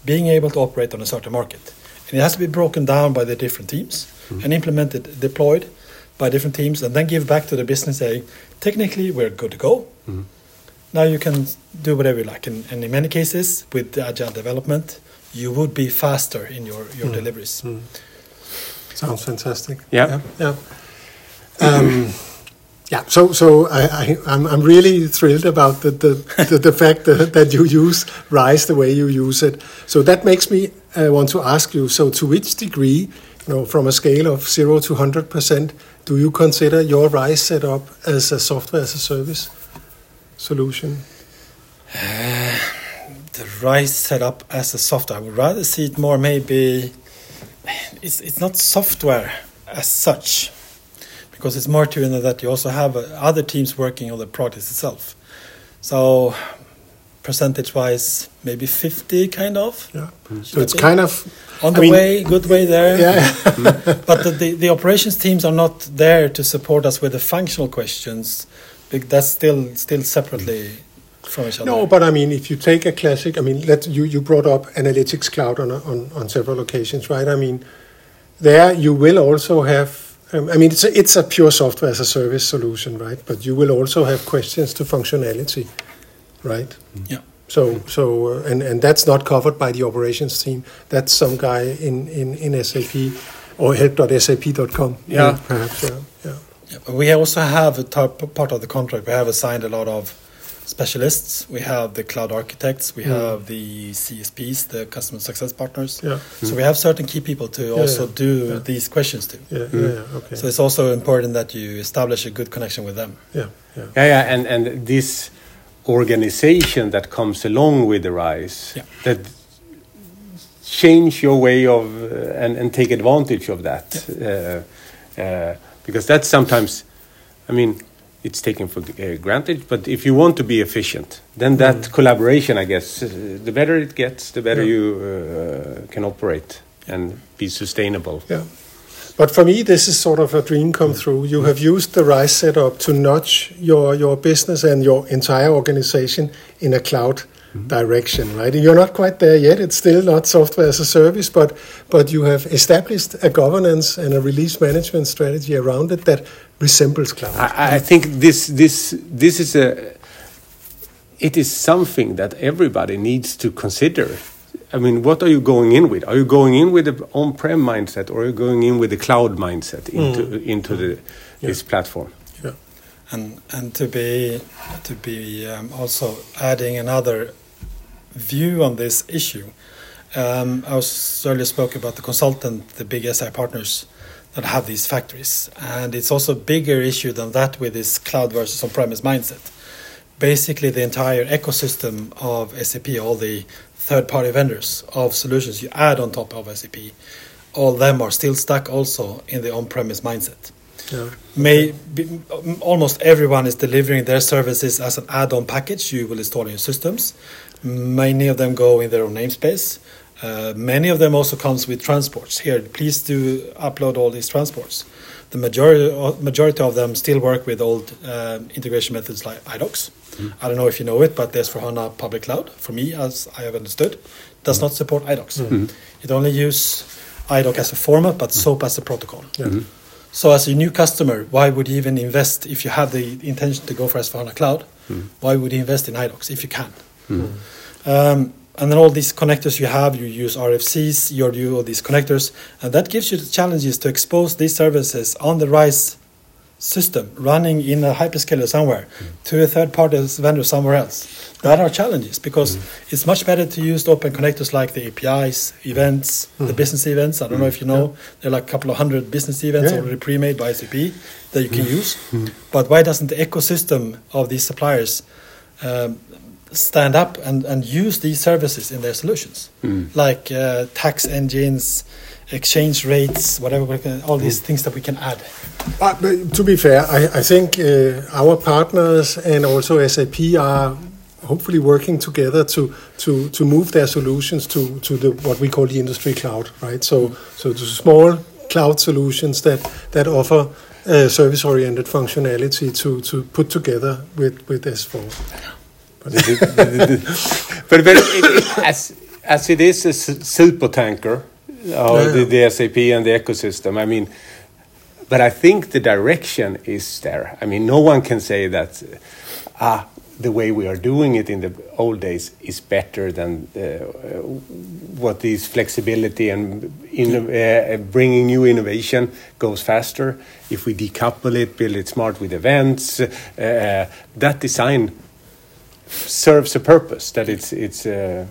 being able to operate on a certain market, and it has to be broken down by the different teams hmm. and implemented, deployed by different teams, and then give back to the business saying, technically we're good to go. Hmm. Now you can do whatever you like, and, and in many cases with the agile development, you would be faster in your your hmm. deliveries. Sounds fantastic. Yeah. Yeah. yeah. Um, yeah. So, so I, I, I'm, I'm really thrilled about the, the, the, the fact that, that you use Rise the way you use it. So that makes me uh, want to ask you. So, to which degree, you know, from a scale of zero to hundred percent, do you consider your Rise setup as a software as a service solution? [SIGHS] the Rise setup as a software. I would rather see it more maybe it's it's not software as such because it's more to it that you also have uh, other teams working on the product itself. So percentage wise, maybe fifty kind of Yeah. Should So it's be? kind of on I the mean- way, good way there. yeah. [LAUGHS] but the, the, the operations teams are not there to support us with the functional questions. That's still still separately from each other. No, but I mean, if you take a classic, I mean, let you you brought up analytics cloud on on on several occasions, right? I mean, there you will also have. Um, I mean, it's a, it's a pure software as a service solution, right? But you will also have questions to functionality, right? Yeah. So so uh, and and that's not covered by the operations team. That's some guy in in in SAP or help.sap.com. Yeah. perhaps. Yeah. Yeah. Yeah, but we also have a part of the contract. We have assigned a lot of specialists, we have the cloud architects, we Mm. have the CSPs, the customer success partners. Yeah. So we have certain key people to also yeah, do yeah. these questions to. Yeah, yeah, yeah, okay. So it's also important that you establish a good connection with them. yeah, yeah. Yeah, yeah, and and this organization that comes along with the rise Yeah. that change your way of uh, and and take advantage of that uh, uh, because that's sometimes, I mean, it's taken for uh, granted. But if you want to be efficient, then that collaboration, I guess, uh, the better it gets, the better Yeah. you uh, can operate and be sustainable. Yeah. But for me, this is sort of a dream come true. You have used the RISE setup to nudge your, your business and your entire organization in a cloud direction, right? You're not quite there yet. It's still not software as a service, but, but you have established a governance and a release management strategy around it that resembles cloud. I, I think this this this is a it is something that everybody needs to consider. I mean, what are you going in with? Are you going in with the on-prem mindset, or are you going in with the cloud mindset into into the this platform? yeah. and and to be to be um, also adding another view on this issue. Um, I was earlier spoke about the consultant, the big SI partners that have these factories, and it's also a bigger issue than that with this cloud versus on-premise mindset. Basically, the entire ecosystem of SAP, all the third-party vendors of solutions you add on top of SAP, all them are still stuck also in the on-premise mindset yeah. may be, almost everyone is delivering their services as an add-on package you will install in your systems many of them go in their own namespace. Uh, many of them also comes with transports. Here please do upload all these transports. The majority uh, majority of them still work with old um integration methods like idocs. Mm-hmm. I don't know if you know it but there's for hana public cloud for me as i have understood does mm-hmm. not support idocs. Mm-hmm. It only use idoc as a format but soap as a protocol. Yeah. so as a new customer, why would you even invest if you have the intention to go for S4HANA Cloud? Why would you invest in iDocs if you can? Hmm. Um, and then all these connectors you have, you use RFCs, you do all these connectors, and that gives you the challenges to expose these services on the RISE system running in a hyperscaler somewhere hmm. to a third party vendor somewhere else. That are challenges because hmm. it's much better to use open connectors like the APIs, events, the business events. I don't know if you know, there are like a couple of hundred business events Yeah. already pre-made by SAP that you can use. But why doesn't the ecosystem of these suppliers um, stand up and, and use these services in their solutions, like uh, tax engines, exchange rates, whatever, we can, all these things that we can add. Uh, but to be fair, I, I think uh, our partners and also SAP are hopefully working together to to to move their solutions to to the what we call the industry cloud, right? So so the small cloud solutions that that offer uh, service oriented functionality to to put together with with S4. But but [LAUGHS] it, it, as as it is a super tanker, uh, the, the SAP and the ecosystem. I mean, but I think the direction is there. I mean, no one can say that ah the way we are doing it in the old days is better than uh, what is flexibility and in, uh, bringing new innovation goes faster. If we decouple it, build it smart with events, uh, that design serves a purpose that it's it's uh,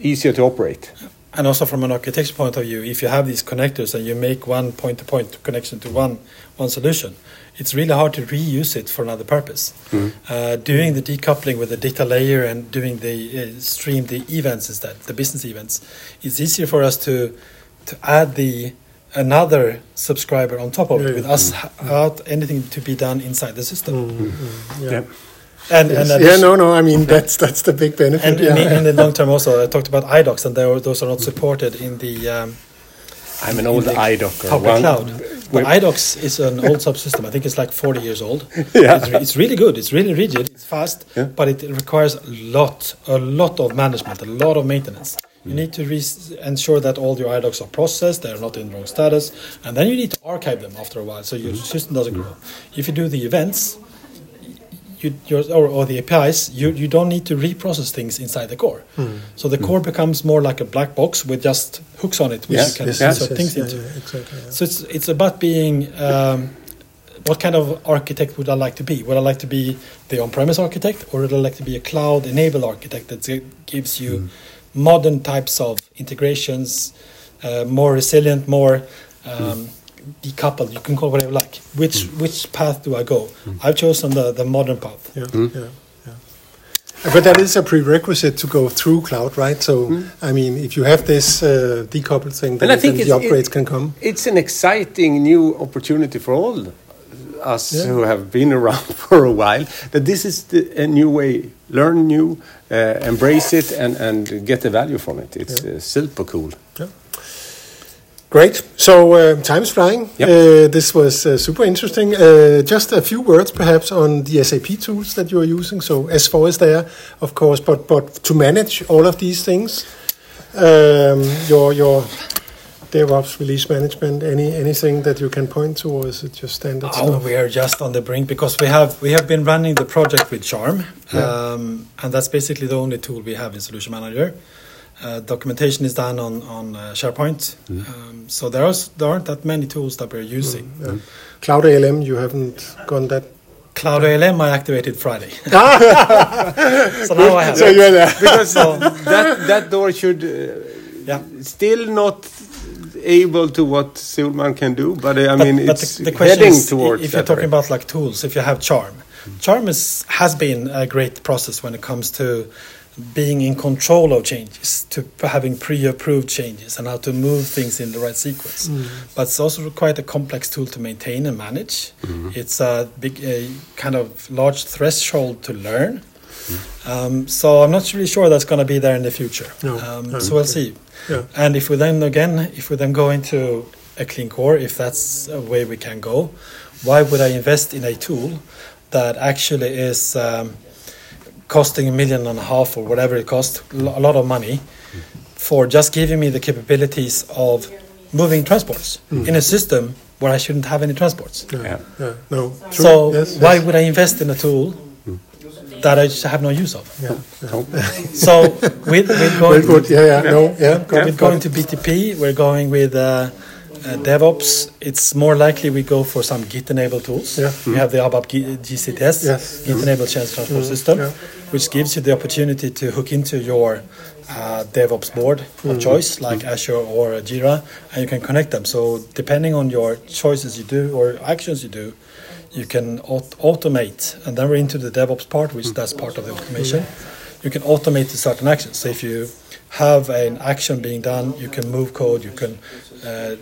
easier to operate. And also from an architecture point of view, if you have these connectors and you make one point-to-point connection to one one solution, it's really hard to reuse it for another purpose. Uh, doing the decoupling with the data layer and doing the uh, stream the events instead, the business events, it's easier for us to to add the another subscriber on top of it Yeah, with yeah. us without anything to be done inside the system. Yeah. And, Yes. and yeah, no, no. I mean, that's that's the big benefit. and yeah. in, in the long term [LAUGHS] also, I talked about iDocs, and they are, those are not supported in the um, I'm an old in the iDocker. public One- cloud. But we- iDocs is an old subsystem. I think it's like 40 years old. [LAUGHS] Yeah. It's, re- it's really good. It's really rigid. It's fast, Yeah. but it requires a lot, a lot of management, a lot of maintenance. You mm. need to re- ensure that all your iDocs are processed, they're not in the wrong status, and then you need to archive them after a while so your mm-hmm. system doesn't grow. Mm. If you do the events, you, your, or, or the APIs, you, you don't need to reprocess things inside the core. So the core becomes more like a black box with just hooks on it, which Yes, you can yes, insert yes, things into. yeah, exactly. yeah. So it's it's about being um, what kind of architect would I like to be? Would I like to be the on-premise architect, or would I like to be a cloud-enabled architect that gives you modern types of integrations, uh, more resilient, more um, decoupled? You can call it whatever you like. Which which path do I go? I've chosen the, the modern path. Yeah, yeah, yeah. But that is a prerequisite to go through cloud, right? So, I mean, if you have this uh, decoupled thing, then, I think then the upgrades it- can come. It's an exciting new opportunity for all us Yeah. who have been [LAUGHS] around for a while. That this is the, a new way. Learn new, uh, embrace it, and, and get the value from it. It's uh, super cool. Great. So uh, time is flying. Yep. Uh, this was uh, super interesting. Uh, just a few words, perhaps, on the SAP tools that you are using. So S4 is there, of course, but but to manage all of these things, um, your your DevOps release management, any anything that you can point to, or is it just standard Oh, stuff? we are just on the brink because we have we have been running the project with ChaRM, Yeah. um, and that's basically the only tool we have in Solution Manager. Uh, documentation is done on on uh, SharePoint, um, so there are there aren't that many tools that we're using. Yeah. Cloud ALM, you haven't gone that. Cloud ALM I activated Friday, [LAUGHS] [LAUGHS] so now I have. So you're there. Because that, that door should uh, Yeah. still not able to what SolMan can do, but uh, I mean, but it's the, the question heading is, towards if you're talking way. about like tools, if you have ChaRM, ChaRM is, has been a great process when it comes to being in control of changes, to having pre-approved changes, and how to move things in the right sequence. But it's also quite a complex tool to maintain and manage. It's a big, a kind of large threshold to learn. Um, so I'm not really sure that's going to be there in the future. No. Um, so we'll see. Yeah. And if we then again, if we then go into a clean core, if that's a way we can go, why would I invest in a tool that actually is um, costing a million and a half or whatever it costs, a lot of money, for just giving me the capabilities of moving transports in a system where I shouldn't have any transports? Yeah, Yeah. yeah, no. True. So yes, why yes. would I invest in a tool that I just have no use of? Yeah, yeah. [LAUGHS] So with, with going good. Yeah, yeah, no, yeah. got with going to. BTP, we're going with uh, uh, DevOps. It's more likely we go for some Git-enabled tools. Yeah. We have the ABAP G- GCTS, Yes. Git-enabled change transport system, yeah. which gives you the opportunity to hook into your uh, DevOps board of choice, like Azure or Jira, and you can connect them. So depending on your choices you do or actions you do, you can aut- automate, and then we're into the DevOps part, which that's part of the automation. You can automate certain actions. So if you have an action being done, you can move code, you can uh,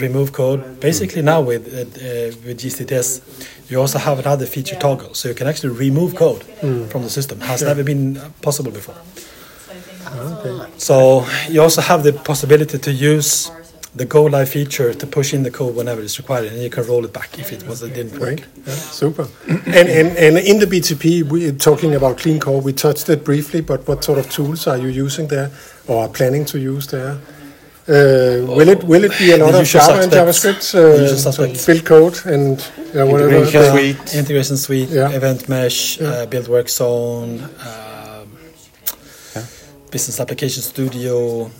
remove code. Basically, now with uh, uh, with GCTS, you also have another feature toggle, so you can actually remove code from the system. Has never been uh, possible before. So you also have the possibility to use the go live feature to push in the code whenever it's required, and you can roll it back if it was it didn't work. Great. Yeah, super. [COUGHS] and, and and in the BTP, we're talking about clean core. We touched it briefly, but what sort of tools are you using there, or are planning to use there? Uh, will it will it be a lot The of usual Java and. JavaScript The uh, usual to build code and yeah, whatever? Integration the- suite. Integration suite, Yeah. event mesh, Yeah. uh, build work zone, um, business application studio,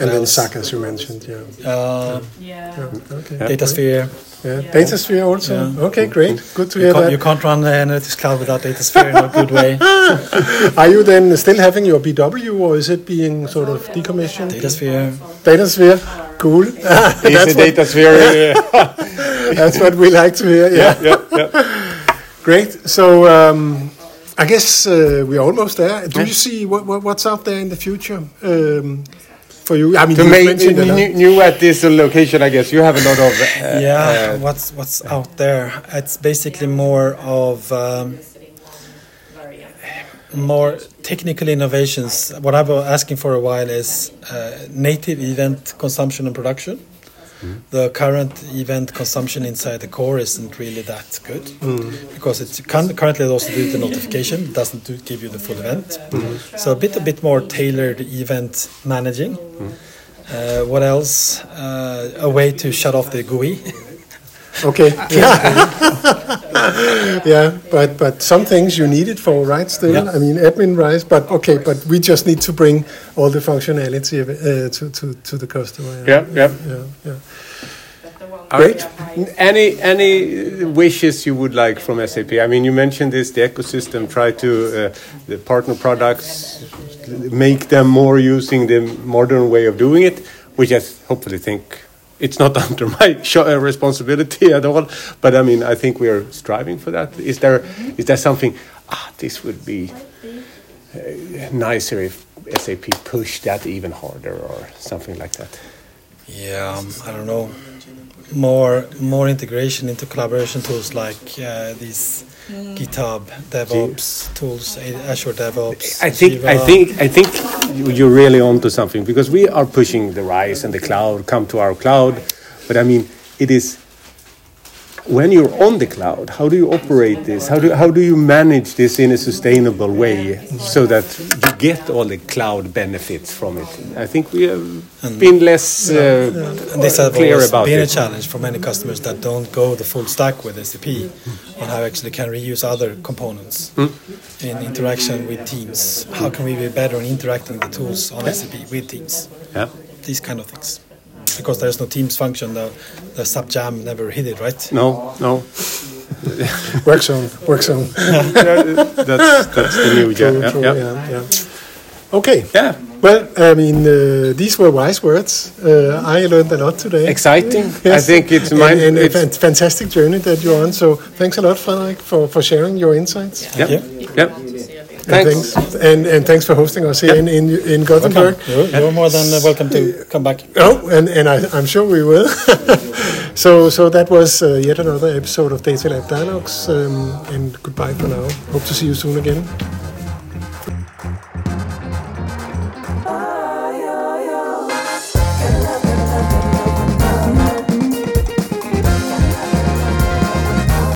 and then else? SAC, as you mentioned. Yeah. uh, yeah. Okay. DataSphere. Yeah. DataSphere also. Yeah. Okay, great. Good to You hear that. you can't run the Analytics Cloud without DataSphere in a good way. [LAUGHS] Are you then still having your BW, or is it being sort of decommissioned? DataSphere. DataSphere. Cool. It's that's, a what, data sphere. uh, [LAUGHS] [LAUGHS] that's what we like to hear. Yeah. yeah, yeah. Great. So um, I guess uh, we're almost there. Do you see what, what, what's out there in the future um, for you? I mean, To you make mentioned a lot. new, new at this location, I guess you have a lot of. Uh, yeah, uh, what's what's out there? It's basically more of um, more technical innovations. What I've been asking for a while is uh, native event consumption and production. The current event consumption inside the core isn't really that good because it's can, currently it also do the notification, it doesn't do, give you the full event. So a bit a bit more tailored event managing. Uh, what else? Uh, a way to shut off the GUI. [LAUGHS] Okay. [LAUGHS] Yeah. yeah, but but some things you need it for, right? Still, Yeah. I mean, admin wise, but okay, but we just need to bring all the functionality uh, to, to to the customer. yeah, yeah. yeah, yeah. All right. Any any wishes you would like from SAP? I mean, you mentioned this, the ecosystem. Try to uh, the partner products, make them more using the modern way of doing it, which I hopefully think it's not [LAUGHS] under my sh- uh, responsibility at all. But I mean, I think we are striving for that. Is there is there something? Ah, this would be uh, nicer if SAP pushed that even harder or something like that. Yeah, um, I don't know. More more integration into collaboration tools like uh, these GitHub DevOps tools, Azure DevOps. I think I think I think you're really onto something because we are pushing the rise and the cloud. Come to our cloud, but I mean it is when you're on the cloud. How do you operate this? How do how do you manage this in a sustainable way so that you get all the cloud benefits from it? I think we have been less uh, And this has clear about been a challenge for many customers that don't go the full stack with SAP on how actually can reuse other components Hmm? in interaction with teams. How can we be better in interacting the tools on SAP with teams? Yeah. These kind of things. Because there's no Teams function, the, the SAP Jam never hit it, right? No, no, [LAUGHS] Work zone, work zone. [LAUGHS] that's that's the new True, yeah, true, yeah, yeah, yeah. Okay. yeah. Well, I mean, uh, these were wise words. Uh, I learned a lot today. Exciting. I think it's and, mine. and a it's, fan- fantastic journey that you're on. So thanks a lot, Fredrik, for, for sharing your insights. Yep. Yeah. Yep. And Thanks. thanks, and, and thanks for hosting us here in, in, in Gothenburg. You're, you're more than welcome to come back. Oh, and, and I, I'm sure we will. [LAUGHS] so so that was uh, yet another episode of Data Lab Dialogues. Um, and goodbye for now. Hope to see you soon again.